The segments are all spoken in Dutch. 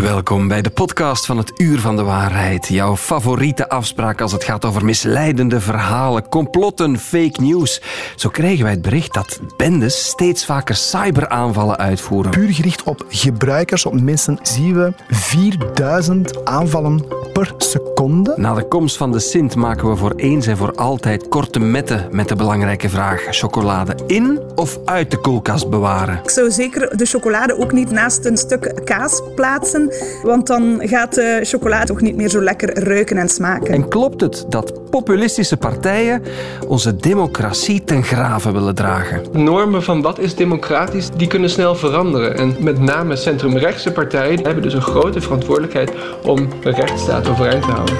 Welkom bij de podcast van het Uur van de Waarheid. Jouw favoriete afspraak als het gaat over misleidende verhalen, complotten, fake news. Zo krijgen wij het bericht dat bendes steeds vaker cyberaanvallen uitvoeren. Puur gericht op gebruikers, op mensen, zien we 4000 aanvallen per seconde. Na de komst van de Sint maken we voor eens en voor altijd korte metten met de belangrijke vraag: chocolade in of uit de koelkast bewaren? Ik zou zeker de chocolade ook niet naast een stuk kaas plaatsen want dan gaat de chocolade toch niet meer zo lekker ruiken en smaken. En klopt het dat populistische partijen onze democratie ten graven willen dragen? Normen van wat is democratisch, die kunnen snel veranderen. En met name centrumrechtse partijen hebben dus een grote verantwoordelijkheid om de rechtsstaat overeind te houden.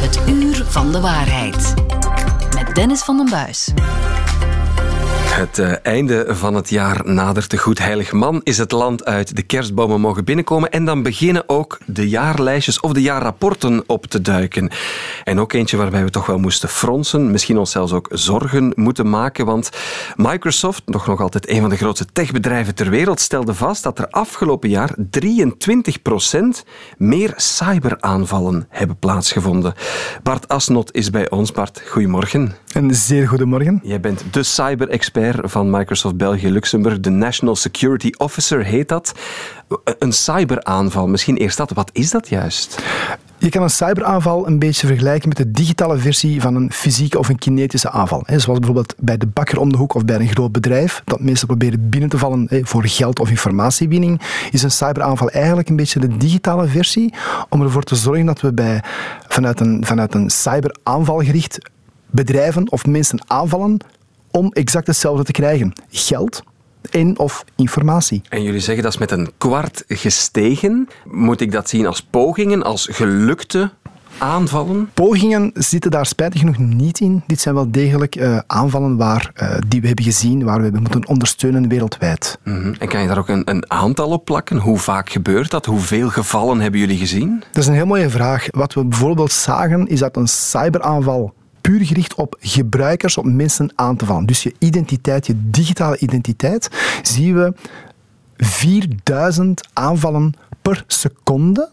Het uur van de waarheid. Met Dennis van den Buis. Het uh, einde van het jaar nadert. De Goed Heilig Man is het land uit. De kerstbomen mogen binnenkomen. En dan beginnen ook de jaarlijstjes of de jaarrapporten op te duiken. En ook eentje waarbij we toch wel moesten fronsen. Misschien ons zelfs ook zorgen moeten maken. Want Microsoft, nog, nog altijd een van de grootste techbedrijven ter wereld, stelde vast dat er afgelopen jaar 23% meer cyberaanvallen hebben plaatsgevonden. Bart Asnot is bij ons. Bart, goedemorgen. Een zeer goedemorgen. Jij bent de cyber-expert van Microsoft België-Luxemburg. De National Security Officer heet dat. Een cyberaanval, misschien eerst dat. Wat is dat juist? Je kan een cyberaanval een beetje vergelijken met de digitale versie van een fysieke of een kinetische aanval. Zoals bijvoorbeeld bij de bakker om de hoek of bij een groot bedrijf dat mensen proberen binnen te vallen voor geld of informatiewinning, is een cyberaanval eigenlijk een beetje de digitale versie om ervoor te zorgen dat we bij, vanuit, een, vanuit een cyberaanvalgericht bedrijven of mensen aanvallen om exact hetzelfde te krijgen. Geld en of informatie. En jullie zeggen dat is met een kwart gestegen. Moet ik dat zien als pogingen, als gelukte aanvallen? Pogingen zitten daar spijtig genoeg niet in. Dit zijn wel degelijk uh, aanvallen waar, uh, die we hebben gezien, waar we hebben moeten ondersteunen wereldwijd. Mm -hmm. En kan je daar ook een, een, aantal op plakken? Hoe vaak gebeurt dat? Hoeveel gevallen hebben jullie gezien? Dat is een heel mooie vraag. Wat we bijvoorbeeld zagen, is dat een cyberaanval puur gericht op gebruikers, op mensen aan te vallen. Dus je identiteit, je digitale identiteit, zien we 4000 aanvallen per seconde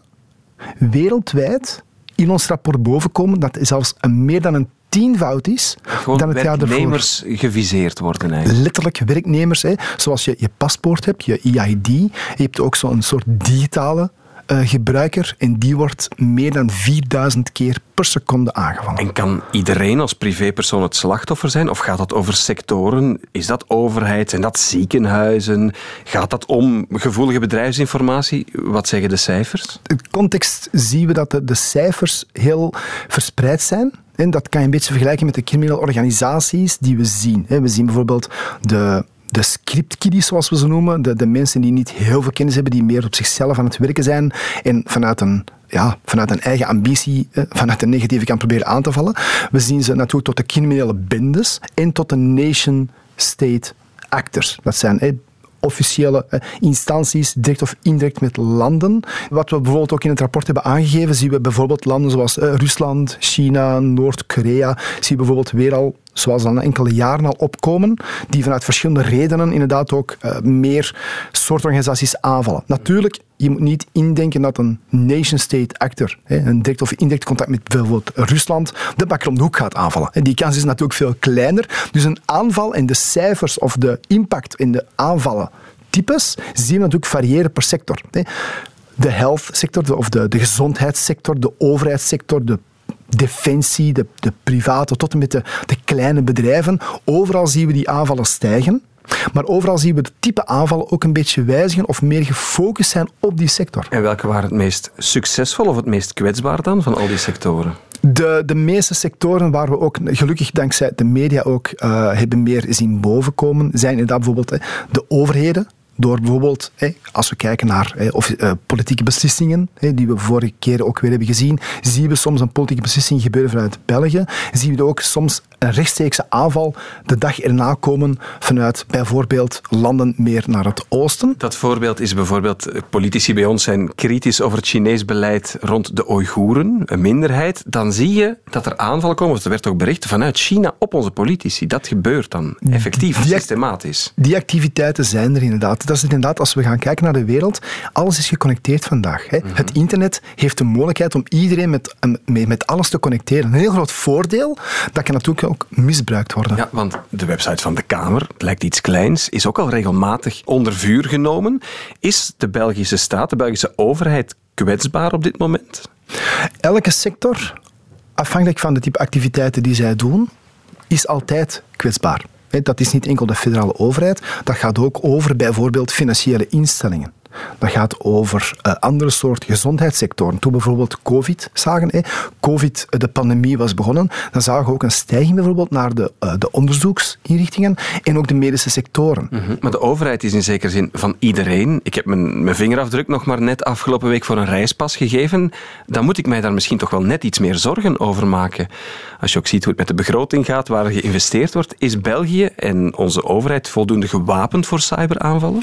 wereldwijd in ons rapport bovenkomen. Dat is zelfs een, meer dan een tienvoud is Gewoon dan het jaar ervoor. werknemers geviseerd worden eigenlijk. Letterlijk werknemers. Hè. Zoals je je paspoort hebt, je EID. Je hebt ook zo'n soort digitale uh, gebruiker en die wordt meer dan 4000 keer per seconde aangevallen. En kan iedereen als privépersoon het slachtoffer zijn? Of gaat dat over sectoren? Is dat overheid? Zijn dat ziekenhuizen? Gaat dat om gevoelige bedrijfsinformatie? Wat zeggen de cijfers? In context zien we dat de, de cijfers heel verspreid zijn. En dat kan je een beetje vergelijken met de criminele organisaties die we zien. We zien bijvoorbeeld de de scriptkiddies, zoals we ze noemen, de, de mensen die niet heel veel kennis hebben, die meer op zichzelf aan het werken zijn en vanuit een ja, vanuit een eigen ambitie, eh, vanuit een negatieve kan proberen aan te vallen. We zien ze natuurlijk tot de criminele bendes en tot de nation-state actors. Dat zijn officiële eh, instanties, direct of indirect met landen. Wat we bijvoorbeeld ook in het rapport hebben aangegeven, zien we bijvoorbeeld landen zoals eh, Rusland, China, Noord-Korea, zien we bijvoorbeeld weer al zoals al enkele jaren al opkomen, die vanuit verschillende redenen inderdaad ook uh, meer soortorganisaties aanvallen. Natuurlijk, je moet niet indenken dat een nation-state actor, een direct of indirect contact met bijvoorbeeld Rusland, de bakker om de hoek gaat aanvallen. En die kans is natuurlijk veel kleiner. Dus een aanval en de cijfers of de impact in de aanvallen types zien we natuurlijk variëren per sector. De health sector, of de, de gezondheidssector, de overheidssector, de defensie, de, de private, tot en met de, de kleine bedrijven. Overal zien we die aanvallen stijgen. Maar overal zien we de type aanvallen ook een beetje wijzigen of meer gefocust zijn op die sector. En welke waren het meest succesvol of het meest kwetsbaar dan van al die sectoren? De, de meeste sectoren waar we ook, gelukkig dankzij de media ook, uh, hebben meer zien bovenkomen, zijn inderdaad bijvoorbeeld de overheden, door bijvoorbeeld, als we kijken naar of, uh, politieke beslissingen, die we vorige keer ook weer hebben gezien, zien we soms een politieke beslissing gebeuren vanuit België. Zien we ook soms een rechtstreekse aanval de dag erna komen vanuit bijvoorbeeld landen meer naar het oosten. Dat voorbeeld is bijvoorbeeld, eh, politici bij ons zijn kritisch over het Chinees beleid rond de Oeigoeren, een minderheid. Dan zie je dat er aanvallen komen, of er werd ook bericht vanuit China op onze politici. Dat gebeurt dan effectief, Die- systematisch. Die activiteiten zijn er inderdaad. Dat is inderdaad, als we gaan kijken naar de wereld, alles is geconnecteerd vandaag. Hè. Mhm. Het internet heeft de mogelijkheid om iedereen met, met, alles te connecteren. Een heel groot voordeel, dat kan natuurlijk ook misbruikt worden. Ja, want de website van de Kamer, het lijkt iets kleins, is ook al regelmatig onder vuur genomen. Is de Belgische staat, de Belgische overheid kwetsbaar op dit moment? Elke sector, afhankelijk van de type activiteiten die zij doen, is altijd kwetsbaar. Dat is niet enkel de federale overheid, dat gaat ook over bijvoorbeeld financiële instellingen. Dat gaat over eh, andere soort gezondheidssectoren. Toen bijvoorbeeld COVID zagen, COVID, eh, de pandemie was begonnen, dan zagen we ook een stijging bijvoorbeeld naar de, eh, de onderzoeksinrichtingen en ook de medische sectoren. Mhm. Maar de overheid is in zekere zin van iedereen. Ik heb mijn, mijn vingerafdruk nog maar net afgelopen week voor een reispas gegeven. Dan moet ik mij daar misschien toch wel net iets meer zorgen over maken. Als je ook ziet hoe het met de begroting gaat, waar er geïnvesteerd wordt, is België en onze overheid voldoende gewapend voor cyberaanvallen?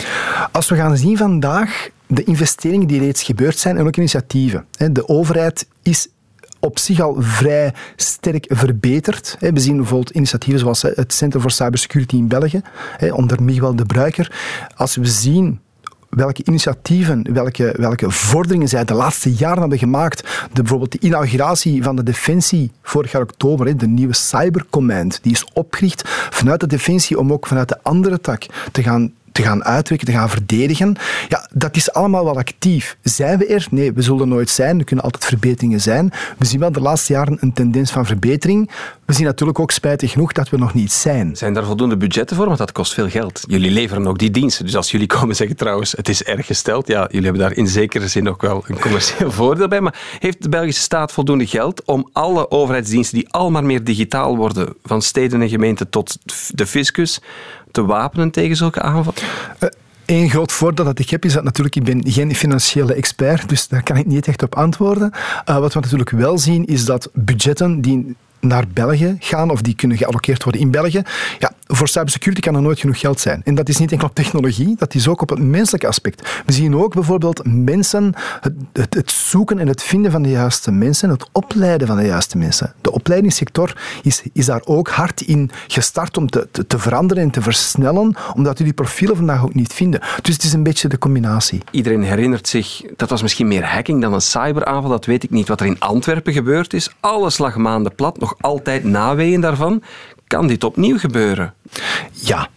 Als we gaan zien vandaag de investeringen die reeds gebeurd zijn en ook initiatieven. De overheid is op zich al vrij sterk verbeterd. We zien bijvoorbeeld initiatieven zoals het Center for Cybersecurity in België, onder Miguel de Bruiker. Als we zien welke initiatieven, welke, welke vorderingen zij de laatste jaren hebben gemaakt. De, bijvoorbeeld de inauguratie van de Defensie vorig jaar oktober, de nieuwe Cybercommand, die is opgericht vanuit de Defensie om ook vanuit de andere tak te gaan te gaan uitwerken, te gaan verdedigen. Ja, dat is allemaal wel actief. Zijn we er? Nee, we zullen nooit zijn. Er kunnen altijd verbeteringen zijn. We zien wel de laatste jaren een tendens van verbetering. We zien natuurlijk ook spijtig genoeg dat we nog niet zijn. Zijn daar voldoende budgetten voor? Want dat kost veel geld. Jullie leveren ook die diensten. Dus als jullie komen zeggen trouwens, het is erg gesteld. Ja, jullie hebben daar in zekere zin ook wel een commercieel voordeel bij. Maar heeft de Belgische staat voldoende geld om alle overheidsdiensten die al maar meer digitaal worden, van steden en gemeenten tot de fiscus, te wapenen tegen zulke aanvallen? Eén groot voordeel dat ik heb is dat natuurlijk ik ben geen financiële expert, dus daar kan ik niet echt op antwoorden. Uh, wat we natuurlijk wel zien is dat budgetten die naar België gaan of die kunnen geallockeerd worden in België. Ja, voor cybersecurity kan er nooit genoeg geld zijn. En dat is niet enkel op technologie, dat is ook op het menselijke aspect. We zien ook bijvoorbeeld mensen, het, het, zoeken en het vinden van de juiste mensen, het opleiden van de juiste mensen. De opleidingssector is, is daar ook hard in gestart om te, te, veranderen en te versnellen, omdat we die profielen vandaag ook niet vinden. Dus het is een beetje de combinatie. Iedereen herinnert zich, dat was misschien meer hacking dan een cyberaanval, dat weet ik niet. Wat er in Antwerpen gebeurd is, alles lag maanden plat, nog altijd naweeën daarvan. Kan dit opnieuw gebeuren? Ja.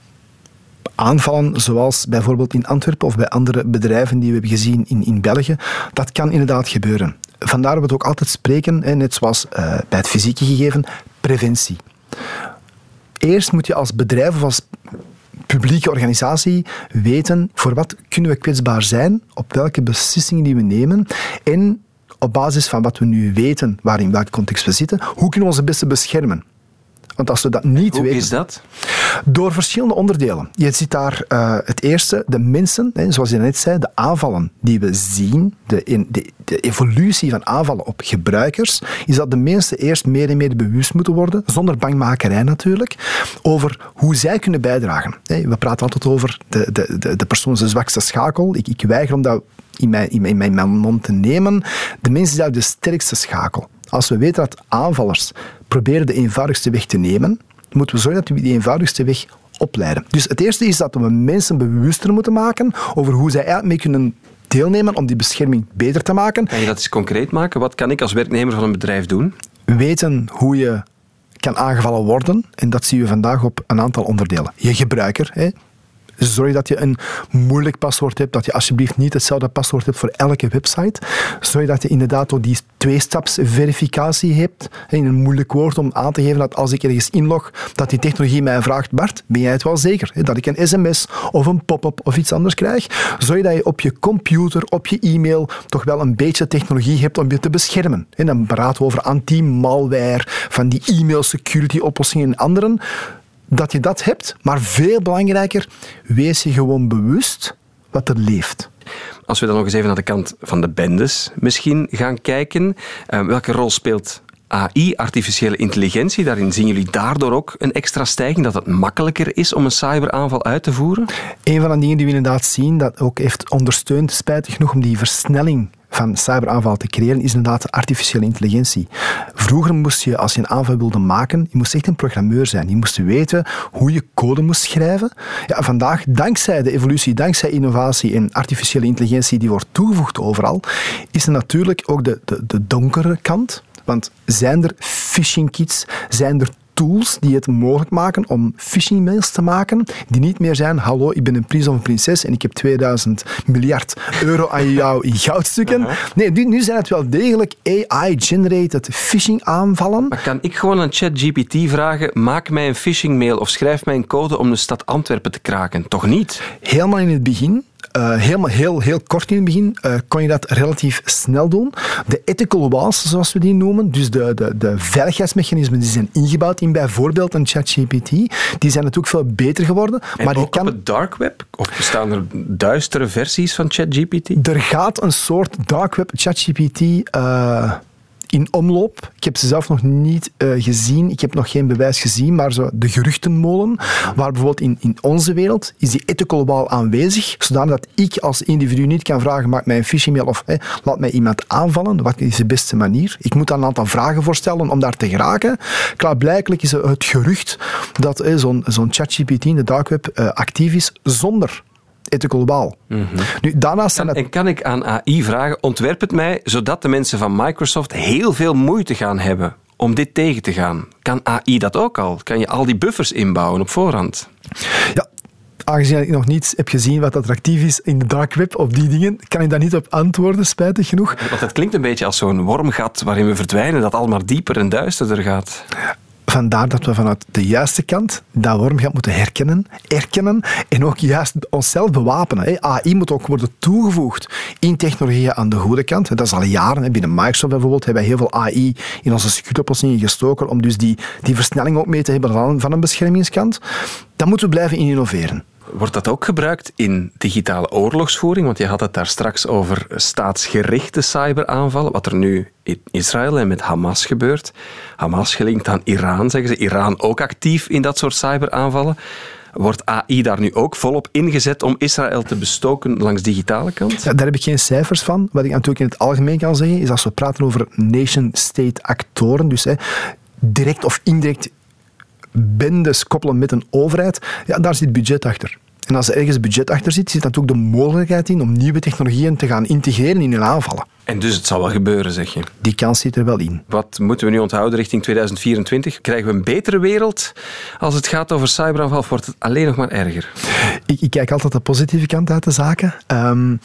Aanvallen zoals bijvoorbeeld in Antwerpen of bij andere bedrijven die we hebben gezien in, in België, dat kan inderdaad gebeuren. Vandaar dat we het ook altijd spreken, net zoals uh, bij het fysieke gegeven, preventie. Eerst moet je als bedrijf of als publieke organisatie weten voor wat kunnen we kwetsbaar zijn, op welke beslissingen die we nemen en op basis van wat we nu weten, waar in welk context we zitten, hoe kunnen we ons het beste beschermen? Want als we dat niet Hoe weten... is dat? Door verschillende onderdelen. Je ziet daar uh, het eerste, de mensen, hè, zoals je net zei, de aanvallen die we zien, de, in, de, de, evolutie van aanvallen op gebruikers, is dat de mensen eerst meer en meer bewust moeten worden, zonder bangmakerij natuurlijk, over hoe zij kunnen bijdragen. We praten altijd over de, de, de, de persoon zijn zwakste schakel. Ik, ik weiger om dat in mijn, in, mijn, mond te nemen. De mens is daar de sterkste schakel. Als we weten dat aanvallers proberen de eenvoudigste weg te nemen, moeten we zorgen dat we die eenvoudigste weg opleiden. Dus het eerste is dat we mensen bewuster moeten maken over hoe zij eigenlijk mee kunnen deelnemen om die bescherming beter te maken. Kan je dat eens concreet maken? Wat kan ik als werknemer van een bedrijf doen? Weten hoe je kan aangevallen worden. En dat zien we vandaag op een aantal onderdelen. Je gebruiker, hè, Zorg dat je een moeilijk paswoord hebt, dat je alsjeblieft niet hetzelfde paswoord hebt voor elke website. Zorg dat je inderdaad ook die tweestapsverificatie hebt. In een moeilijk woord om aan te geven dat als ik ergens inlog, dat die technologie mij vraagt, Bart, ben jij het wel zeker? Dat ik een sms of een pop-up of iets anders krijg. Zorg dat je op je computer, op je e-mail, toch wel een beetje technologie hebt om je te beschermen. En dan praten we over anti-malware, van die e-mail security oplossingen en anderen dat je dat hebt, maar veel belangrijker, wees je gewoon bewust wat er leeft. Als we dan nog eens even naar de kant van de bendes misschien gaan kijken, uh, welke rol speelt AI, artificiële intelligentie, daarin zien jullie daardoor ook een extra stijging, dat het makkelijker is om een cyberaanval uit te voeren? Een van de dingen die we inderdaad zien, dat ook heeft ondersteund, spijtig genoeg, om die versnelling van cyberaanval te creëren, is inderdaad artificiële intelligentie. Vroeger moest je, als je een aanval wilde maken, je moest echt een programmeur zijn. Je moest weten hoe je code moest schrijven. Ja, vandaag, dankzij de evolutie, dankzij innovatie en artificiële intelligentie die wordt toegevoegd overal, is er natuurlijk ook de, de, de donkere kant. Want zijn er phishing kits? Zijn er tools die het mogelijk maken om phishing mails te maken, die niet meer zijn, hallo, ik ben een prins of een prinses en ik heb 2000 miljard euro aan jou in goudstukken. Nee, nu, nu zijn het wel degelijk AI-generated phishing aanvallen. Maar kan ik gewoon aan ChatGPT vragen, maak mij een phishing mail of schrijf mij een code om de stad Antwerpen te kraken? Toch niet? Helemaal in het begin uh, helemaal heel, heel kort in het begin uh, kon je dat relatief snel doen. De ethical walls, zoals we die noemen, dus de, de, de veiligheidsmechanismen die zijn ingebouwd in bijvoorbeeld een ChatGPT, die zijn natuurlijk veel beter geworden. En maar ook kan... op het dark web? Of bestaan er duistere versies van ChatGPT? Er gaat een soort dark web ChatGPT... Uh, in omloop. Ik heb ze zelf nog niet uh, gezien. Ik heb nog geen bewijs gezien, maar zo de geruchtenmolen, waar bijvoorbeeld in, in onze wereld is die ethical aanwezig, zodat ik als individu niet kan vragen, maak mij een phishing mail of laat mij iemand aanvallen. Wat is de beste manier? Ik moet daar een aantal vragen voor stellen om daar te geraken. Klaarblijkelijk is het gerucht dat zo'n zo'n ChatGPT in de dark web uh, actief is zonder wall. Mm -hmm. nu, daarnaast kan, En kan ik aan AI vragen, ontwerp het mij zodat de mensen van Microsoft heel veel moeite gaan hebben om dit tegen te gaan. Kan AI dat ook al? Kan je al die buffers inbouwen op voorhand? Ja, aangezien ik nog niet heb gezien wat attractief is in de dark web of die dingen, kan ik daar niet op antwoorden, spijtig genoeg. Want het klinkt een beetje als zo'n wormgat waarin we verdwijnen, dat al maar dieper en duisterder gaat. Vandaar dat we vanuit de juiste kant dat wormgat moeten herkennen, erkennen en ook juist onszelf bewapenen. AI moet ook worden toegevoegd in technologieën aan de goede kant. Dat is al jaren. Binnen Microsoft bijvoorbeeld hebben we heel veel AI in onze security gestoken om dus die, die versnelling ook mee te hebben van een beschermingskant. Dan moeten we blijven innoveren. Wordt dat ook gebruikt in digitale oorlogsvoering? Want je had het daar straks over staatsgerichte cyberaanvallen, wat er nu in Israël en met Hamas gebeurt. Hamas gelinkt aan Iran, zeggen ze. Iran ook actief in dat soort cyberaanvallen. Wordt AI daar nu ook volop ingezet om Israël te bestoken langs digitale kant? Ja, daar heb ik geen cijfers van. Wat ik natuurlijk in het algemeen kan zeggen, is als we praten over nation-state actoren, dus hè, direct of indirect bendes koppelen met een overheid, ja, daar zit budget achter. En als er ergens budget achter zit, zit natuurlijk de mogelijkheid in om nieuwe technologieën te gaan integreren in hun aanvallen. En dus het zal wel gebeuren, zeg je? Die kans zit er wel in. Wat moeten we nu onthouden richting 2024? Krijgen we een betere wereld als het gaat over cyberaanval? Of wordt het alleen nog maar erger? Ik, ik kijk altijd de positieve kant uit de zaken. Um,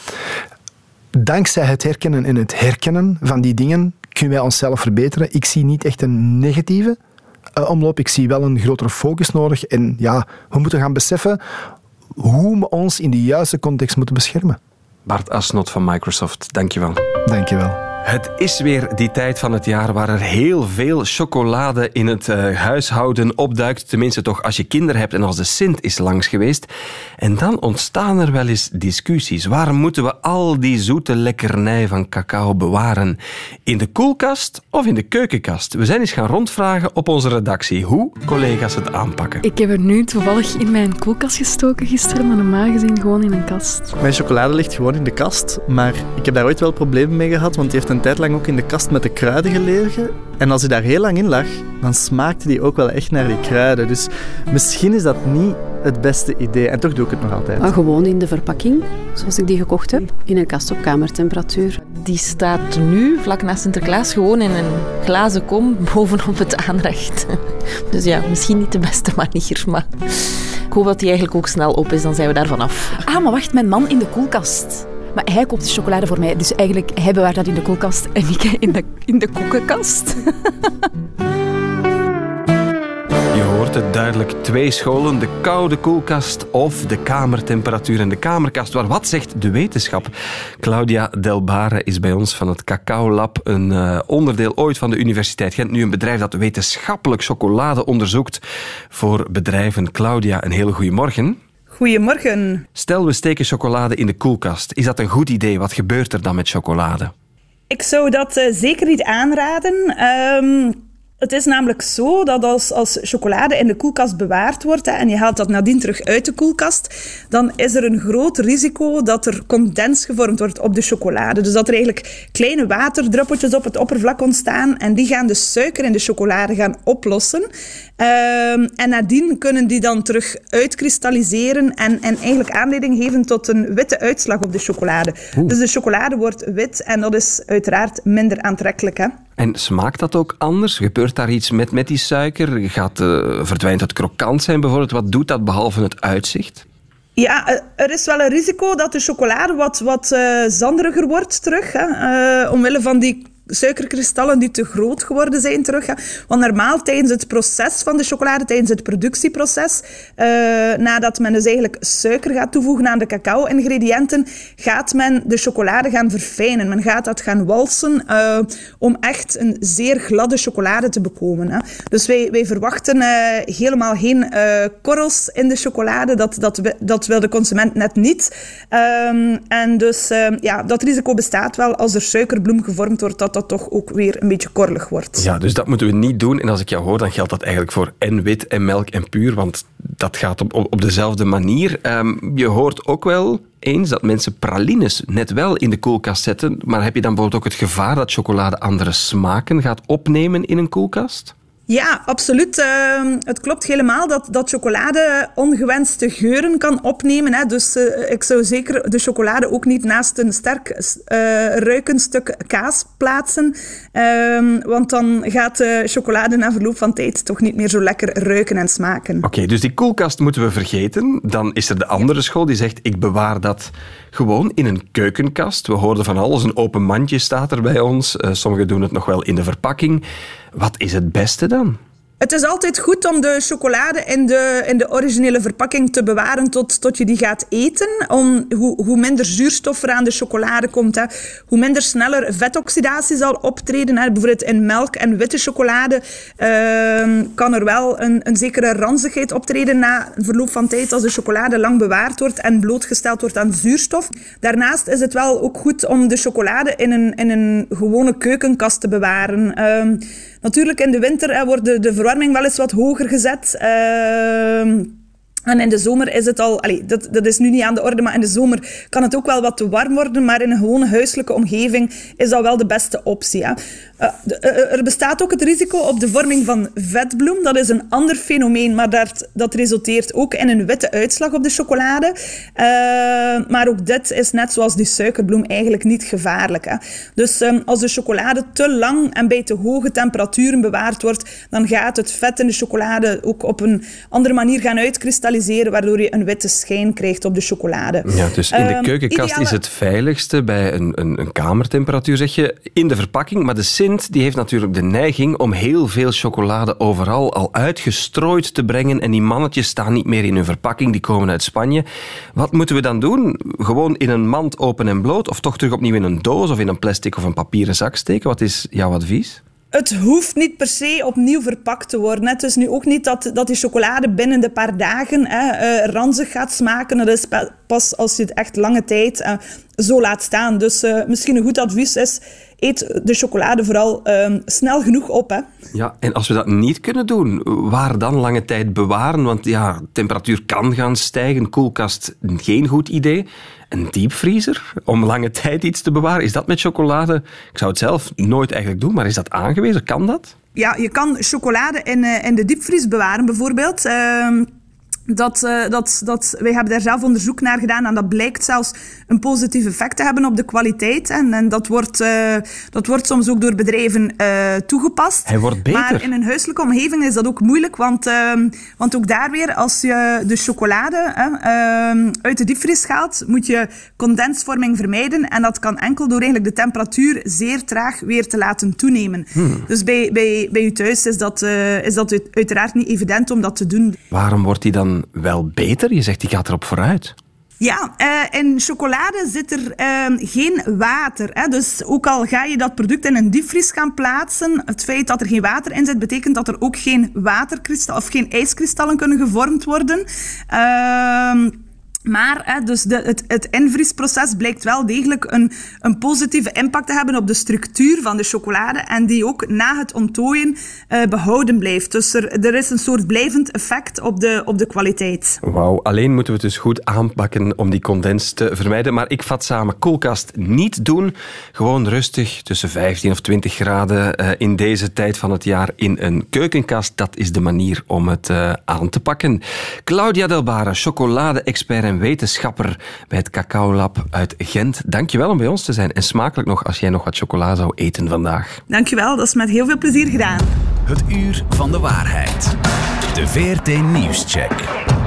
dankzij het herkennen en het herkennen van die dingen kunnen wij onszelf verbeteren. Ik zie niet echt een negatieve omloop. Ik zie wel een grotere focus nodig. En ja, we moeten gaan beseffen hoe we ons in de juiste context moeten beschermen. Bart Asnot van Microsoft, dankjewel. Dankjewel. Het is weer die tijd van het jaar waar er heel veel chocolade in het uh, huishouden opduikt. Tenminste toch als je kinderen hebt en als de Sint is langs geweest. En dan ontstaan er wel eens discussies. Waar moeten we al die zoete lekkernij van cacao bewaren? In de koelkast of in de keukenkast? We zijn eens gaan rondvragen op onze redactie hoe collega's het aanpakken. Ik heb er nu toevallig in mijn koelkast gestoken gisteren, maar normaal gezien gewoon in een kast. Mijn chocolade ligt gewoon in de kast, maar ik heb daar ooit wel problemen mee gehad, want die heeft een tijd lang ook in de kast met de kruiden gelegen. En als hij daar heel lang in lag, dan smaakte die ook wel echt naar die kruiden. Dus misschien is dat niet het beste idee. En toch doe ik het nog altijd. Maar gewoon in de verpakking, zoals ik die gekocht heb. In een kast op kamertemperatuur. Die staat nu, vlak na Sinterklaas, gewoon in een glazen kom bovenop het aanrecht. Dus ja, misschien niet de beste manier, maar... Ik hoop dat die eigenlijk ook snel op is, dan zijn we daarvan af. Ah, maar wacht, mijn man in de koelkast. Maar hij koopt de chocolade voor mij. Dus eigenlijk, hij bewaart dat in de koelkast en ik in de, in de koekenkast. Je hoort het duidelijk. Twee scholen, de koude koelkast of de kamertemperatuur en de kamerkast. Maar wat zegt de wetenschap? Claudia Delbare is bij ons van het Cacao Lab, een uh, onderdeel ooit van de Universiteit Gent. Nu een bedrijf dat wetenschappelijk chocolade onderzoekt voor bedrijven. Claudia, een hele goede morgen. Goedemorgen. Stel, we steken chocolade in de koelkast. Is dat een goed idee? Wat gebeurt er dan met chocolade? Ik zou dat uh, zeker niet aanraden. Ehm, het is namelijk zo dat als, als chocolade in de koelkast bewaard wordt hè, en je haalt dat nadien terug uit de koelkast, dan is er een groot risico dat er condens gevormd wordt op de chocolade. Dus dat er eigenlijk kleine waterdruppeltjes op het oppervlak ontstaan en die gaan de suiker in de chocolade gaan oplossen. Um, en nadien kunnen die dan terug uitkristalliseren en, en eigenlijk aanleiding geven tot een witte uitslag op de chocolade. Dus de chocolade wordt wit en dat is uiteraard minder aantrekkelijk. Hè? En smaakt dat ook anders? Gebeurt daar iets met, met die suiker? Gaat, uh, verdwijnt het krokant zijn bijvoorbeeld? Wat doet dat behalve het uitzicht? Ja, eh, er is wel een risico dat de chocolade wat, wat uh, zanderiger wordt terug. Hè, omwille van die suikerkristallen die te groot geworden zijn terug. Want normaal tijdens het proces van de chocolade, tijdens het productieproces, uh, nadat men dus eigenlijk suiker gaat toevoegen aan de cacao-ingrediënten, gaat men de chocolade gaan verfijnen. Men gaat dat gaan walsen uh, om echt een zeer gladde chocolade te bekomen. Hè. Dus wij, wij verwachten uh, helemaal geen korrels in de chocolade. Dat, dat, dat wil de consument net niet. Um, en dus ja, dat risico bestaat wel als er suikerbloem gevormd wordt, dat toch ook weer een beetje korrelig wordt. Ja, dus dat moeten we niet doen. En als ik jou hoor, dan geldt dat eigenlijk voor en wit en melk en puur, want dat gaat op, op, dezelfde manier. Um, je hoort ook wel eens dat mensen pralines net wel in de koelkast zetten, maar heb je dan bijvoorbeeld ook het gevaar dat chocolade andere smaken gaat opnemen in een koelkast? Ja, absoluut. Uh, het klopt helemaal dat, dat chocolade ongewenste geuren kan opnemen. Hè. Dus uh, ik zou zeker de chocolade ook niet naast een sterk uh, ruikend stuk kaas plaatsen. Ehm, want dan gaat de chocolade na verloop van tijd toch niet meer zo lekker ruiken en smaken. Oké, okay, dus die koelkast moeten we vergeten. Dan is er de andere school die zegt, ik bewaar dat gewoon in een keukenkast. We hoorden van alles, een open mandje staat er bij ons. Uh, sommigen doen het nog wel in de verpakking. Wat is het beste dan? Het is altijd goed om de chocolade in de, in de originele verpakking te bewaren tot, tot je die gaat eten. Om, hoe, hoe minder zuurstof er aan de chocolade komt, hè, hoe minder sneller vetoxidatie zal optreden. Hè. Bijvoorbeeld in melk en witte chocolade uh, kan er wel een, een zekere ranzigheid optreden na verloop van tijd als de chocolade lang bewaard wordt en blootgesteld wordt aan zuurstof. Daarnaast is het wel ook goed om de chocolade in een, in een gewone keukenkast te bewaren. Uh, Natuurlijk, in de winter wordt de, de verwarming wel eens wat hoger gezet. Uh, en in de zomer is het al, dat, dat is nu niet aan de orde, maar in de zomer kan het ook wel wat te warm worden. Maar in een gewone huiselijke omgeving is dat wel de beste optie. Uh, er bestaat ook het risico op de vorming van vetbloem. Dat is een ander fenomeen, maar dat, dat resulteert ook in een witte uitslag op de chocolade. Maar ook dit is net zoals die suikerbloem eigenlijk niet gevaarlijk. Hè. Dus um, als de chocolade te lang en bij te hoge temperaturen bewaard wordt, dan gaat het vet in de chocolade ook op een andere manier gaan uitkristalliseren waardoor je een witte schijn krijgt op de chocolade. Ja, dus in de ehm, keukenkast is het veiligste bij een, een, een, kamertemperatuur, zeg je, in de verpakking. Maar de Sint die heeft natuurlijk de neiging om heel veel chocolade overal al uitgestrooid te brengen. En die mannetjes staan niet meer in hun verpakking, die komen uit Spanje. Wat moeten we dan doen? Gewoon in een mand open en bloot? Of toch terug opnieuw in een doos of in een plastic of een papieren zak steken? Wat is jouw advies? Het hoeft niet per se opnieuw verpakt te worden. Het is nu ook niet dat, dat die chocolade binnen de paar dagen hè, uh, ranzig gaat smaken. Is pas als je het echt lange tijd uh, zo laat staan. Dus uh, misschien een goed advies is, eet de chocolade vooral ehm, snel genoeg op. Hè. Ja, en als we dat niet kunnen doen, waar dan lange tijd bewaren? Want ja, temperatuur kan gaan stijgen, koelkast geen goed idee een diepvriezer om lange tijd iets te bewaren? Is dat met chocolade? Ik zou het zelf nooit eigenlijk doen, maar is dat aangewezen? Kan dat? Ja, je kan chocolade in, uh, in de diepvries bewaren bijvoorbeeld. Uh, dat, uh, dat, dat, wij hebben daar zelf onderzoek naar gedaan en dat blijkt zelfs een positief effect te hebben op de kwaliteit. En, en dat, wordt, uh, dat wordt soms ook door bedrijven uh, toegepast. Hij wordt beter. Maar in een huiselijke omgeving is dat ook moeilijk, want, ehm, want ook daar weer, als je de chocolade ehm, uit de diepvries haalt, moet je condensvorming vermijden. En dat kan enkel door eigenlijk de temperatuur zeer traag weer te laten toenemen. Hmm. Dus bij, bij, bij u thuis is dat, is dat uiteraard niet evident om dat te doen. Waarom wordt die dan wel beter? Je zegt die gaat erop vooruit. Ja, uh, in chocolade zit er uh, geen water. Hè? Dus ook al ga je dat product in een diepvries gaan plaatsen, het feit dat er geen water in zit, betekent dat er ook geen waterkristallen of geen ijskristallen kunnen gevormd worden. Uh, Maar dus de, het, het invriesproces blijkt wel degelijk een, een positieve impact te hebben op de structuur van de chocolade en die ook na het onttooien uh, behouden blijft. Dus er, er is een soort blijvend effect op de, op de kwaliteit. Wauw, alleen moeten we het dus goed aanpakken om die condens te vermijden. Maar ik vat samen, koelkast niet doen. Gewoon rustig tussen 15 of 20 graden uh, in deze tijd van het jaar in een keukenkast. Dat is de manier om het uh, aan te pakken. Claudia Delbara, chocolade-expert en wetenschapper bij het Cacao Lab uit Gent. Dankjewel om bij ons te zijn en smakelijk nog als jij nog wat chocola zou eten vandaag. Dankjewel, dat is met heel veel plezier gedaan. Het uur van de waarheid. De VRT Nieuwscheck.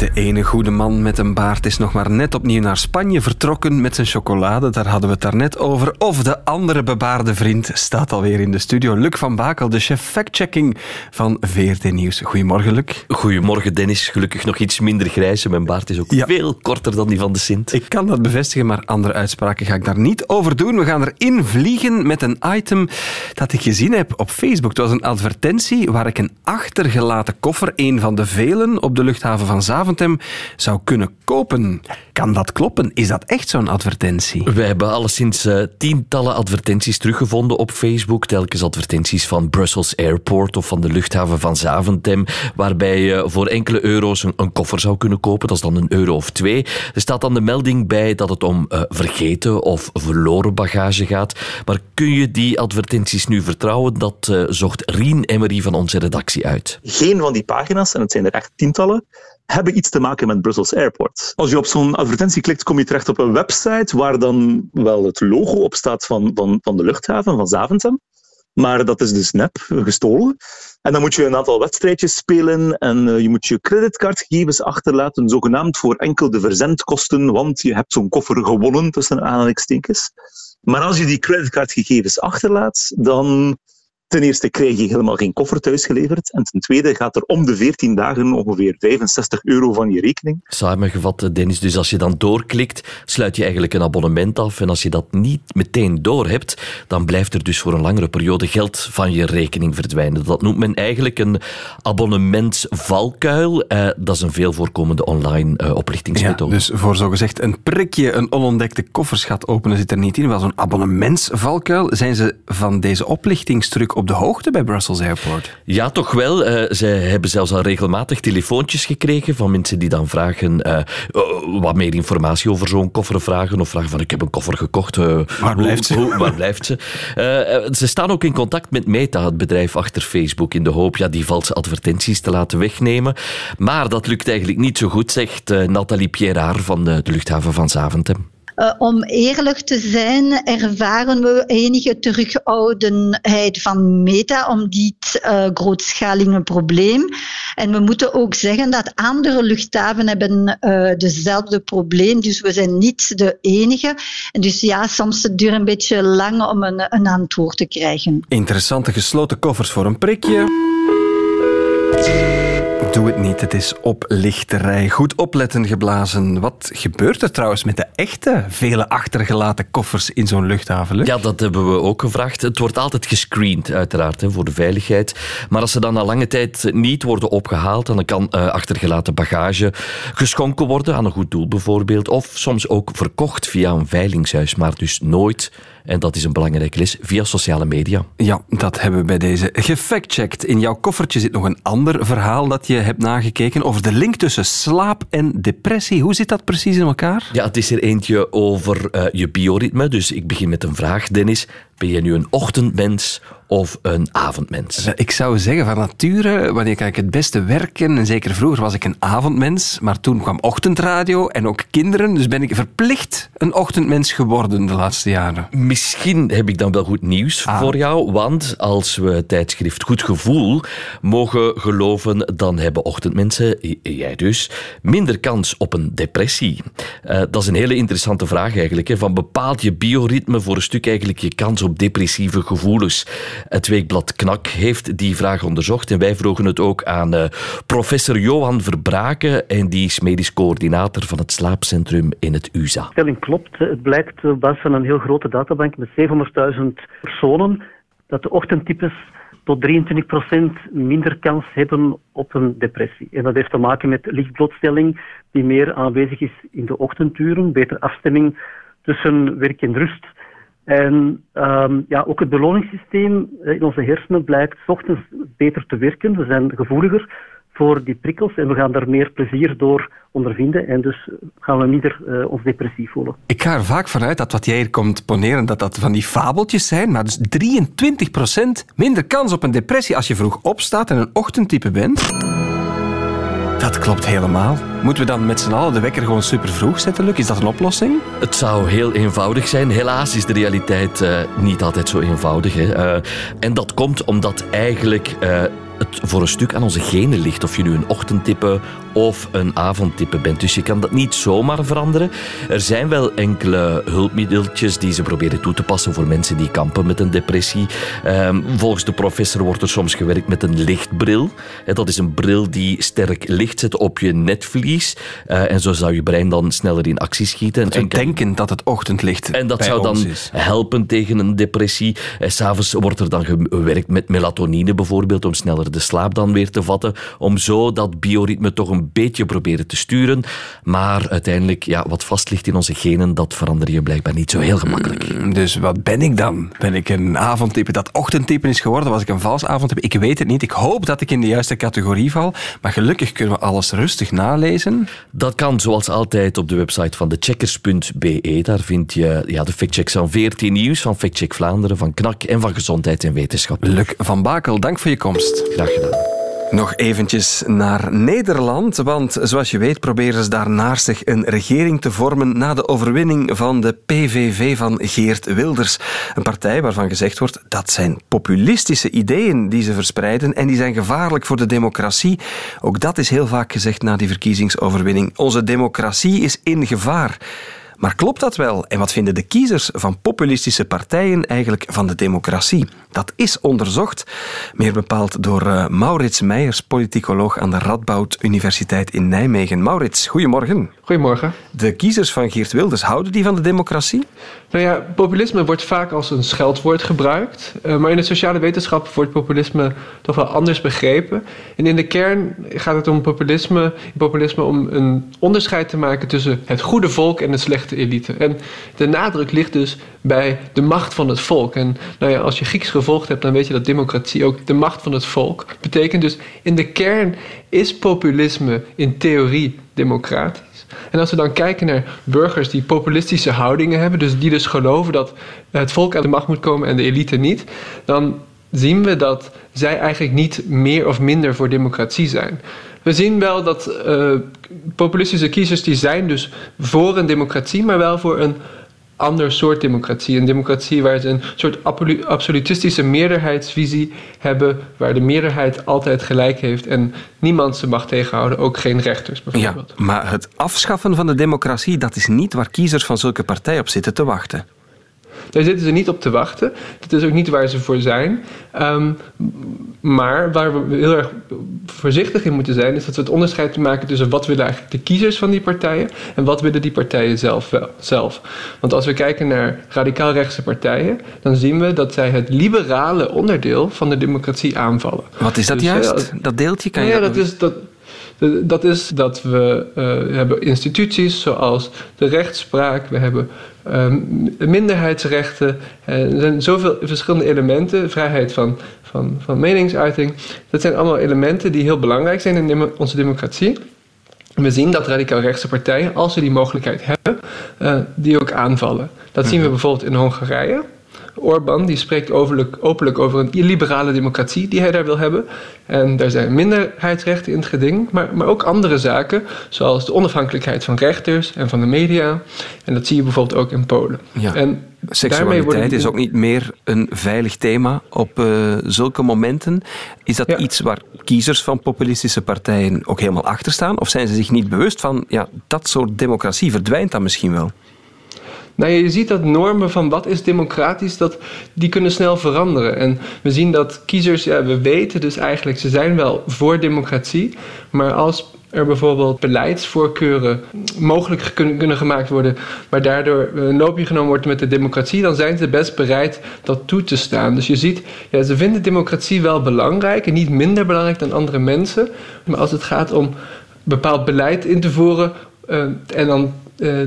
De ene goede man met een baard is nog maar net opnieuw naar Spanje vertrokken met zijn chocolade. Daar hadden we het daarnet over. Of de andere bebaarde vriend staat alweer in de studio. Luc van Bakel, de chef fact-checking van VRT Nieuws. Goedemorgen, Luc. Goedemorgen, Dennis. Gelukkig nog iets minder grijs. Mijn baard is ook ja. veel korter dan die van de Sint. Ik kan dat bevestigen, maar andere uitspraken ga ik daar niet over doen. We gaan erin vliegen met een item dat ik gezien heb op Facebook. Het was een advertentie waar ik een achtergelaten koffer, een van de velen op de luchthaven van Zaventem, zou kunnen kopen. Kan dat kloppen? Is dat echt zo'n advertentie? Wij hebben alleszins uh, tientallen advertenties teruggevonden op Facebook. Telkens advertenties van Brussels Airport of van de luchthaven van Zaventem, waarbij je voor enkele euro's een, een, koffer zou kunnen kopen. Dat is dan een euro of twee. Er staat dan de melding bij dat het om uh, vergeten of verloren bagage gaat. Maar kun je die advertenties nu vertrouwen? Dat uh, zocht Rien Emery van onze redactie uit. Geen van die pagina's, en het zijn er echt tientallen, hebben iets te maken met Brussels Airport. Als je op zo'n advertentie klikt, kom je terecht op een website waar dan wel het logo op staat van, van, van de luchthaven, van Zaventem. Maar dat is dus nep, gestolen. En dan moet je een aantal wedstrijdjes spelen en uh, je moet je creditcardgegevens achterlaten, zogenaamd voor enkel de verzendkosten, want je hebt zo'n koffer gewonnen, tussen aanhalingstekens. Maar als je die creditcardgegevens achterlaat, dan Ten eerste krijg je helemaal geen koffer thuisgeleverd. En ten tweede gaat er om de 14 dagen ongeveer 65 euro van je rekening. Samengevat, Dennis, dus als je dan doorklikt, sluit je eigenlijk een abonnement af. En als je dat niet meteen doorhebt, dan blijft er dus voor een langere periode geld van je rekening verdwijnen. Dat noemt men eigenlijk een abonnementsvalkuil. Eh, dat is een veel voorkomende online uh, oplichtingsmethode. Ja, dus voor zogezegd een prikje een onontdekte kofferschat openen zit er niet in. Wel zo'n abonnementsvalkuil. Zijn ze van deze oplichtingstruc op de hoogte bij Brussels Airport? Ja, toch wel. Uh, zij hebben zelfs al regelmatig telefoontjes gekregen van mensen die dan vragen uh, wat meer informatie over zo'n koffer vragen. Of vragen van ik heb een koffer gekocht. Waar blijft ze? Hoe, waar blijft ze? ze staan ook in contact met Meta, het bedrijf achter Facebook, in de hoop ja, die valse advertenties te laten wegnemen. Maar dat lukt eigenlijk niet zo goed, zegt Nathalie Pierraar van de, de luchthaven van Zaventem. Uh, om eerlijk te zijn, ervaren we enige terugoudenheid van Meta om dit uh, grootschalige probleem. En we moeten ook zeggen dat andere luchthaven hebben uh, dezelfde probleem, dus we zijn niet de enige. En dus ja, soms het duurt een beetje lang om een, een antwoord te krijgen. Interessante gesloten koffers voor een prikje. Doe het niet, het is oplichterij. Goed opletten geblazen. Wat gebeurt er trouwens met de echte vele achtergelaten koffers in zo'n luchthaven? Ja, dat hebben we ook gevraagd. Het wordt altijd gescreend, uiteraard, voor de veiligheid. Maar als ze dan na lange tijd niet worden opgehaald, dan kan uh, achtergelaten bagage geschonken worden aan een goed doel bijvoorbeeld. Of soms ook verkocht via een veilingshuis, maar dus nooit en dat is een belangrijke les via sociale media. Ja, dat hebben we bij deze gefactcheckt. In jouw koffertje zit nog een ander verhaal dat je hebt nagekeken over de link tussen slaap en depressie. Hoe zit dat precies in elkaar? Ja, het is er eentje over uh, je bioritme. Dus ik begin met een vraag, Dennis. Ben je nu een ochtendmens of een avondmens? Ik zou zeggen van nature, wanneer kan ik het beste werken? En zeker vroeger was ik een avondmens, maar toen kwam ochtendradio en ook kinderen. Dus ben ik verplicht een ochtendmens geworden de laatste jaren. Misschien heb ik dan wel goed nieuws ah. voor jou, want als we tijdschrift Goed Gevoel mogen geloven, dan hebben ochtendmensen, jij dus, minder kans op een depressie. Uh, dat is een hele interessante vraag eigenlijk. Hè. Van bepaalt je bioritme voor een stuk eigenlijk je kans op depressieve gevoelens. Het weekblad Knak heeft die vraag onderzocht en wij vroegen het ook aan uh, professor Johan Verbraken en die is medisch coördinator van het slaapcentrum in het USA. De stelling klopt. Het blijkt op basis van een heel grote databank met 700.000 personen dat de ochtendtypes tot 23 procent minder kans hebben op een depressie. En dat heeft te maken met lichtblootstelling die meer aanwezig is in de ochtenduren, beter afstemming tussen werk en rust. En um, ja, ook het beloningssysteem in onze hersenen blijkt ochtends beter te werken. We zijn gevoeliger voor die prikkels en we gaan daar meer plezier door ondervinden en dus gaan we minder uh, ons depressief voelen. Ik ga er vaak vanuit dat wat jij hier komt poneren, dat dat van die fabeltjes zijn, maar dus 23% minder kans op een depressie als je vroeg opstaat en een ochtendtype bent. Dat klopt helemaal. Moeten we dan met z'n allen de wekker gewoon super vroeg zetten, Luc? Is dat een oplossing? Het zou heel eenvoudig zijn. Helaas is de realiteit uh, niet altijd zo eenvoudig. Hè. Uh, en dat komt omdat eigenlijk uh, het voor een stuk aan onze genen ligt. Of je nu een ochtendtype of een avondtype bent. Dus je kan dat niet zomaar veranderen. Er zijn wel enkele hulpmiddeltjes die ze proberen toe te passen voor mensen die kampen met een depressie. Um, volgens de professor wordt er soms gewerkt met een lichtbril. Dat is een bril die sterk licht zet op je netvlies. Uh, en zo zou je brein dan sneller in actie schieten. En, en denken dat het ochtendlicht En dat zou dan is. helpen tegen een depressie. S'avonds wordt er dan gewerkt met melatonine bijvoorbeeld, om sneller de slaap dan weer te vatten. Om zo dat bioritme toch een een beetje proberen te sturen. Maar uiteindelijk, ja, wat vast ligt in onze genen, dat verander je blijkbaar niet zo heel gemakkelijk. Mm, dus wat ben ik dan? Ben ik een avondtype dat ochtendtype is geworden? Was ik een vals avondtype? Ik weet het niet. Ik hoop dat ik in de juiste categorie val. Maar gelukkig kunnen we alles rustig nalezen. Dat kan zoals altijd op de website van checkers.be. Daar vind je ja, de factchecks van 14 Nieuws, van Factcheck Vlaanderen, van KNAK en van Gezondheid en Wetenschap. Luc van Bakel, dank voor je komst. Graag gedaan. Nog eventjes naar Nederland, want zoals je weet proberen ze daar naast zich een regering te vormen na de overwinning van de PVV van Geert Wilders. Een partij waarvan gezegd wordt dat zijn populistische ideeën die ze verspreiden en die zijn gevaarlijk voor de democratie. Ook dat is heel vaak gezegd na die verkiezingsoverwinning. Onze democratie is in gevaar. Maar klopt dat wel? En wat vinden de kiezers van populistische partijen eigenlijk van de democratie? Dat is onderzocht, meer bepaald door uh, Maurits Meijers, politicoloog aan de Radboud Universiteit in Nijmegen. Maurits, goedemorgen. Goedemorgen. De kiezers van Geert Wilders, houden die van de democratie? Nou ja, populisme wordt vaak als een scheldwoord gebruikt. Uh, maar in de sociale wetenschap wordt populisme toch wel anders begrepen. En in de kern gaat het om populisme, populisme om een onderscheid te maken tussen het goede volk en de slechte elite. En de nadruk ligt dus bij de macht van het volk. En nou ja, als je Grieks gevolgd hebt, dan weet je dat democratie ook de macht van het volk betekent. Dus in de kern is populisme in theorie democratisch. En als we dan kijken naar burgers die populistische houdingen hebben, dus die dus geloven dat het volk aan de macht moet komen en de elite niet, dan zien we dat zij eigenlijk niet meer of minder voor democratie zijn. We zien wel dat uh, populistische kiezers die zijn dus voor een democratie, maar wel voor een ander soort democratie. Een democratie waar ze een soort absolutistische meerderheidsvisie hebben, waar de meerderheid altijd gelijk heeft en niemand ze mag tegenhouden, ook geen rechters bijvoorbeeld. Ja, maar het afschaffen van de democratie, dat is niet waar kiezers van zulke partijen op zitten te wachten. Daar zitten ze niet op te wachten. Dat is ook niet waar ze voor zijn. Um, maar waar we heel erg voorzichtig in moeten zijn, is dat we het onderscheid maken tussen wat willen eigenlijk de kiezers van die partijen en wat willen die partijen zelf wel. Zelf. Want als we kijken naar radicaal rechtse partijen, dan zien we dat zij het liberale onderdeel van de democratie aanvallen. Wat is dat dus, juist? dat deeltje kan je. Ja, dat, is dat dat is dat we uh, hebben instituties zoals de rechtspraak, we hebben uh, minderheidsrechten. Uh, er zijn zoveel verschillende elementen, vrijheid van, van, van meningsuiting. Dat zijn allemaal elementen die heel belangrijk zijn in onze democratie. We zien dat radicaal rechtse partijen, als ze die mogelijkheid hebben, die ook aanvallen. Dat zien we mhm. bijvoorbeeld in Hongarije. Orbán die spreekt overlijk, openlijk over een illiberale democratie die hij daar wil hebben. En daar zijn minderheidsrechten in het geding, maar, maar ook andere zaken, zoals de onafhankelijkheid van rechters en van de media. En dat zie je bijvoorbeeld ook in Polen. Ja. En Seksualiteit is ook niet meer een veilig thema op uh, zulke momenten. Is dat iets waar kiezers van populistische partijen ook helemaal achter staan? Of zijn ze zich niet bewust van, ja, dat soort democratie verdwijnt dan misschien wel? Nou, je ziet dat normen van wat is democratisch, dat, die kunnen snel veranderen. En we zien dat kiezers, ja, we weten dus eigenlijk, ze zijn wel voor democratie, maar als er bijvoorbeeld beleidsvoorkeuren mogelijk kunnen, kunnen gemaakt worden, maar daardoor een loopje genomen wordt met de democratie, dan zijn ze best bereid dat toe te staan. Dus je ziet, ja, ze vinden democratie wel belangrijk en niet minder belangrijk dan andere mensen. Maar als het gaat om bepaald beleid in te voeren uh, en dan. Uh,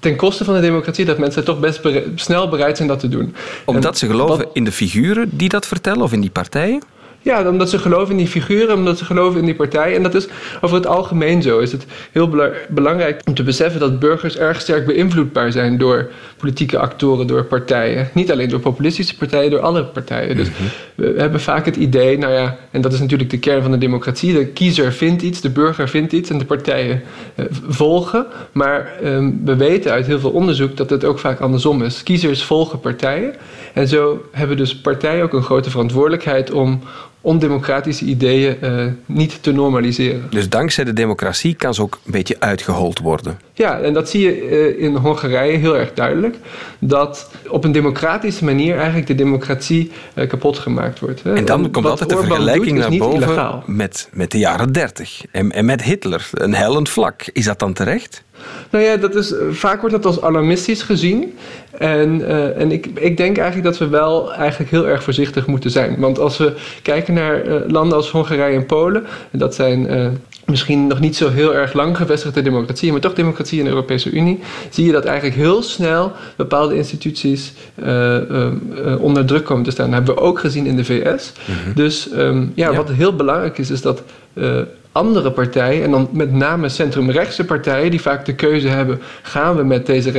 ten koste van de democratie, dat mensen toch best bere snel bereid zijn dat te doen. Omdat ze geloven in de figuren die dat vertellen of in die partijen? Ja, omdat ze geloven in die figuren, omdat ze geloven in die partij. En dat is over het algemeen zo. Is het heel belangrijk om te beseffen dat burgers erg sterk beïnvloedbaar zijn door politieke actoren, door partijen. Niet alleen door populistische partijen, door alle partijen. Dus mhm. we hebben vaak het idee, nou ja, en dat is natuurlijk de kern van de democratie. De kiezer vindt iets, de burger vindt iets en de partijen eh, volgen. Maar um, we weten uit heel veel onderzoek dat het ook vaak andersom is. Kiezers volgen partijen. En zo hebben dus partijen ook een grote verantwoordelijkheid om ondemocratische ideeën uh, niet te normaliseren. Dus dankzij de democratie kan ze ook een beetje uitgehold worden. Ja, en dat zie je uh, in Hongarije heel erg duidelijk. Dat op een democratische manier eigenlijk de democratie uh, kapot gemaakt wordt. Hè. En dan komt altijd de vergelijking naar boven met, met de jaren dertig. En, en met Hitler, een hellend vlak. Is dat dan terecht? Nou ja, dat is, vaak wordt dat als alarmistisch gezien. En, uh, en ik, ik denk eigenlijk dat we wel eigenlijk heel erg voorzichtig moeten zijn. Want als we kijken naar uh, landen als Hongarije en Polen, dat zijn uh, misschien nog niet zo heel erg lang gevestigde democratieën, maar toch democratie in de Europese Unie, zie je dat eigenlijk heel snel bepaalde instituties onder druk komen te staan. Dat hebben we ook gezien in de VS. Mm-hmm. Dus um, ja, ja, wat heel belangrijk is, is dat andere partijen, en dan met name centrumrechtse partijen, die vaak de keuze hebben: gaan we met deze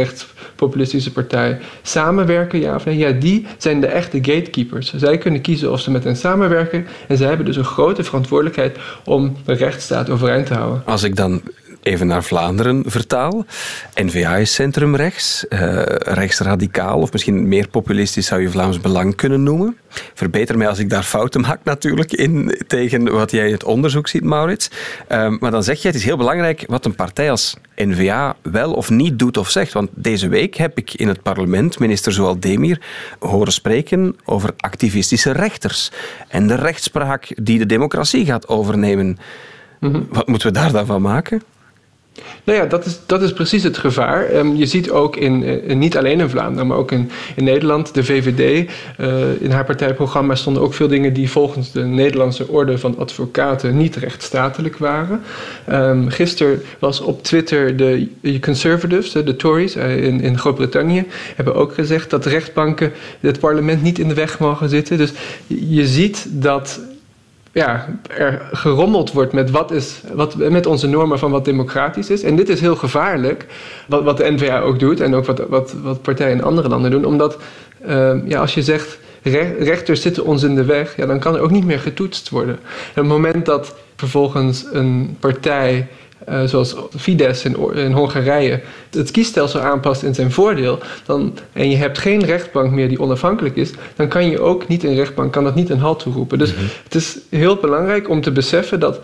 rechtspopulistische partij samenwerken, ja of nee? Ja, die zijn de echte gatekeepers. Zij kunnen kiezen of ze met hen samenwerken en zij hebben dus een grote verantwoordelijkheid om de rechtsstaat overeind te houden. Als ik dan even naar Vlaanderen vertaal. N-VA is centrumrechts, uh, rechtsradicaal of misschien meer populistisch zou je Vlaams Belang kunnen noemen. Verbeter mij als ik daar fouten maak natuurlijk in tegen wat jij in het onderzoek ziet, Maurits. Uh, maar dan zeg je, het is heel belangrijk wat een partij als N-VA wel of niet doet of zegt. Want deze week heb ik in het parlement minister Zoal Demir horen spreken over activistische rechters en de rechtspraak die de democratie gaat overnemen. Mhm. Wat moeten we daar dan van maken? Nou ja, dat is, dat is precies het gevaar. Um, je ziet ook in, in, niet alleen in Vlaanderen, maar ook in, in Nederland, de VVD. Uh, in haar partijprogramma stonden ook veel dingen die volgens de Nederlandse orde van advocaten niet rechtsstatelijk waren. Um, gisteren was op Twitter de conservatives, de Tories uh, in, in Groot-Brittannië, hebben ook gezegd dat rechtbanken het parlement niet in de weg mogen zitten. Dus je ziet dat ja, er gerommeld wordt met, wat is, wat, met onze normen van wat democratisch is. En dit is heel gevaarlijk, wat, wat de NVA ook doet en ook wat, wat, wat partijen in andere landen doen. Omdat uh, ja, als je zegt, rechters zitten ons in de weg, ja, dan kan er ook niet meer getoetst worden. En op het moment dat vervolgens een partij uh, zoals Fidesz in, in, Hongarije, het kiesstelsel aanpast in zijn voordeel, dan, en je hebt geen rechtbank meer die onafhankelijk is, dan kan je ook niet in rechtbank, kan dat niet een halt toeroepen. Dus mhm. het is heel belangrijk om te beseffen dat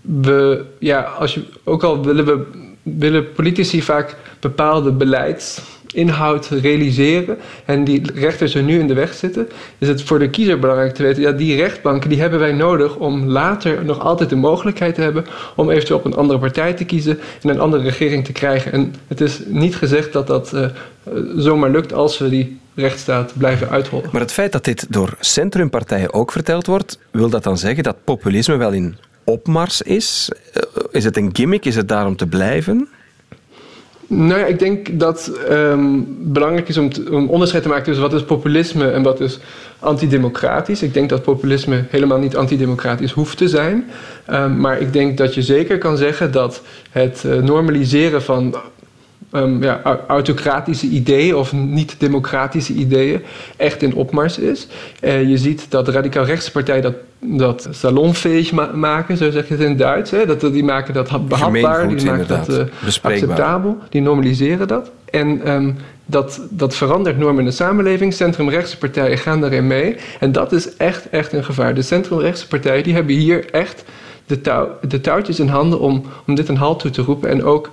we, ja, als je, ook al willen we willen politici vaak bepaalde beleids inhoud realiseren en die rechters er nu in de weg zitten, is het voor de kiezer belangrijk te weten, ja, die rechtbanken die hebben wij nodig om later nog altijd de mogelijkheid te hebben om eventueel op een andere partij te kiezen en een andere regering te krijgen. En het is niet gezegd dat dat uh, zomaar lukt als we die rechtsstaat blijven uithollen. Maar het feit dat dit door centrumpartijen ook verteld wordt, wil dat dan zeggen dat populisme wel in opmars is? Eh, is het een gimmick? Is het daarom te blijven? Nou ja, ik denk dat um, belangrijk is om, om, onderscheid te maken tussen wat is populisme en wat is antidemocratisch. Ik denk dat populisme helemaal niet antidemocratisch hoeft te zijn. Um, maar ik denk dat je zeker kan zeggen dat het uh, normaliseren van um, ja, autocratische ideeën of niet-democratische ideeën echt in opmars is. Uh, je ziet dat radicaal-rechtse partijen dat, dat maken, zo zeg je het in het Duits. Hè? Dat, die maken dat behapbaar, die maken dat uh, acceptabel, die normaliseren dat. En um, dat, dat verandert normen in de samenleving. Centrumrechtse partijen gaan daarin mee. En dat is echt, echt een gevaar. De centrumrechtse partijen die hebben hier echt de, touw, de touwtjes in handen om, om dit een halt toe te roepen. En ook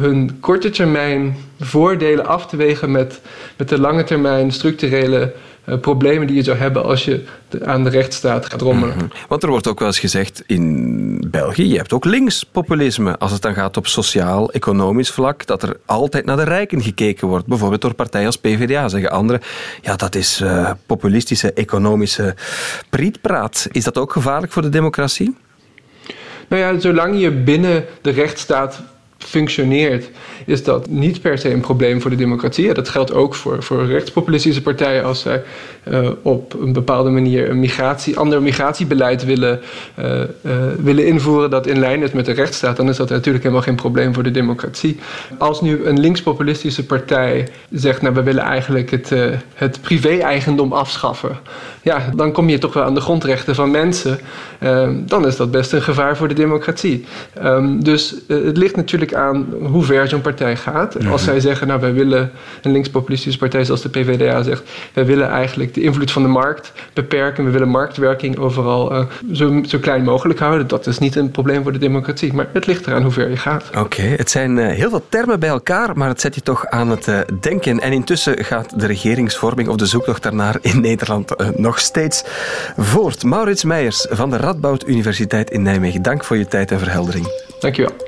hun korte termijn voordelen af te wegen met, met de lange termijn structurele uh, problemen die je zou hebben als je de, aan de rechtsstaat gaat rommelen. Mm -hmm. Want er wordt ook wel eens gezegd in België, je hebt ook linkspopulisme als het dan gaat op sociaal, economisch vlak, dat er altijd naar de rijken gekeken wordt. Bijvoorbeeld door partijen als PvdA, zeggen anderen. Ja, dat is uh, populistische, economische prietpraat. Is dat ook gevaarlijk voor de democratie? Nou ja, zolang je binnen de rechtsstaat functioneert, is dat niet per se een probleem voor de democratie. Dat geldt ook voor, voor rechtspopulistische partijen als zij uh, op een bepaalde manier een migratie, ander migratiebeleid willen, uh, uh, willen invoeren dat in lijn is met de rechtsstaat, dan is dat natuurlijk helemaal geen probleem voor de democratie. Als nu een linkspopulistische partij zegt, nou we willen eigenlijk het, het privé-eigendom afschaffen, ja, dan kom je toch wel aan de grondrechten van mensen. dan is dat best een gevaar voor de democratie. Um, dus het ligt natuurlijk aan hoe ver zo'n partij gaat. Als zij zeggen, nou wij willen, een linkspopulistische partij zoals de PvdA zegt, wij willen eigenlijk de invloed van de markt beperken. We willen marktwerking overal uh, zo, zo, klein mogelijk houden. Dat is niet een probleem voor de democratie, maar het ligt eraan hoe ver je gaat. Oké, okay, het zijn uh, heel veel termen bij elkaar, maar het zet je toch aan het uh, denken. En intussen gaat de regeringsvorming of de zoektocht daarnaar in Nederland nog steeds voort. Maurits Meijers van de Radboud Universiteit in Nijmegen, dank voor je tijd en verheldering. Dankjewel.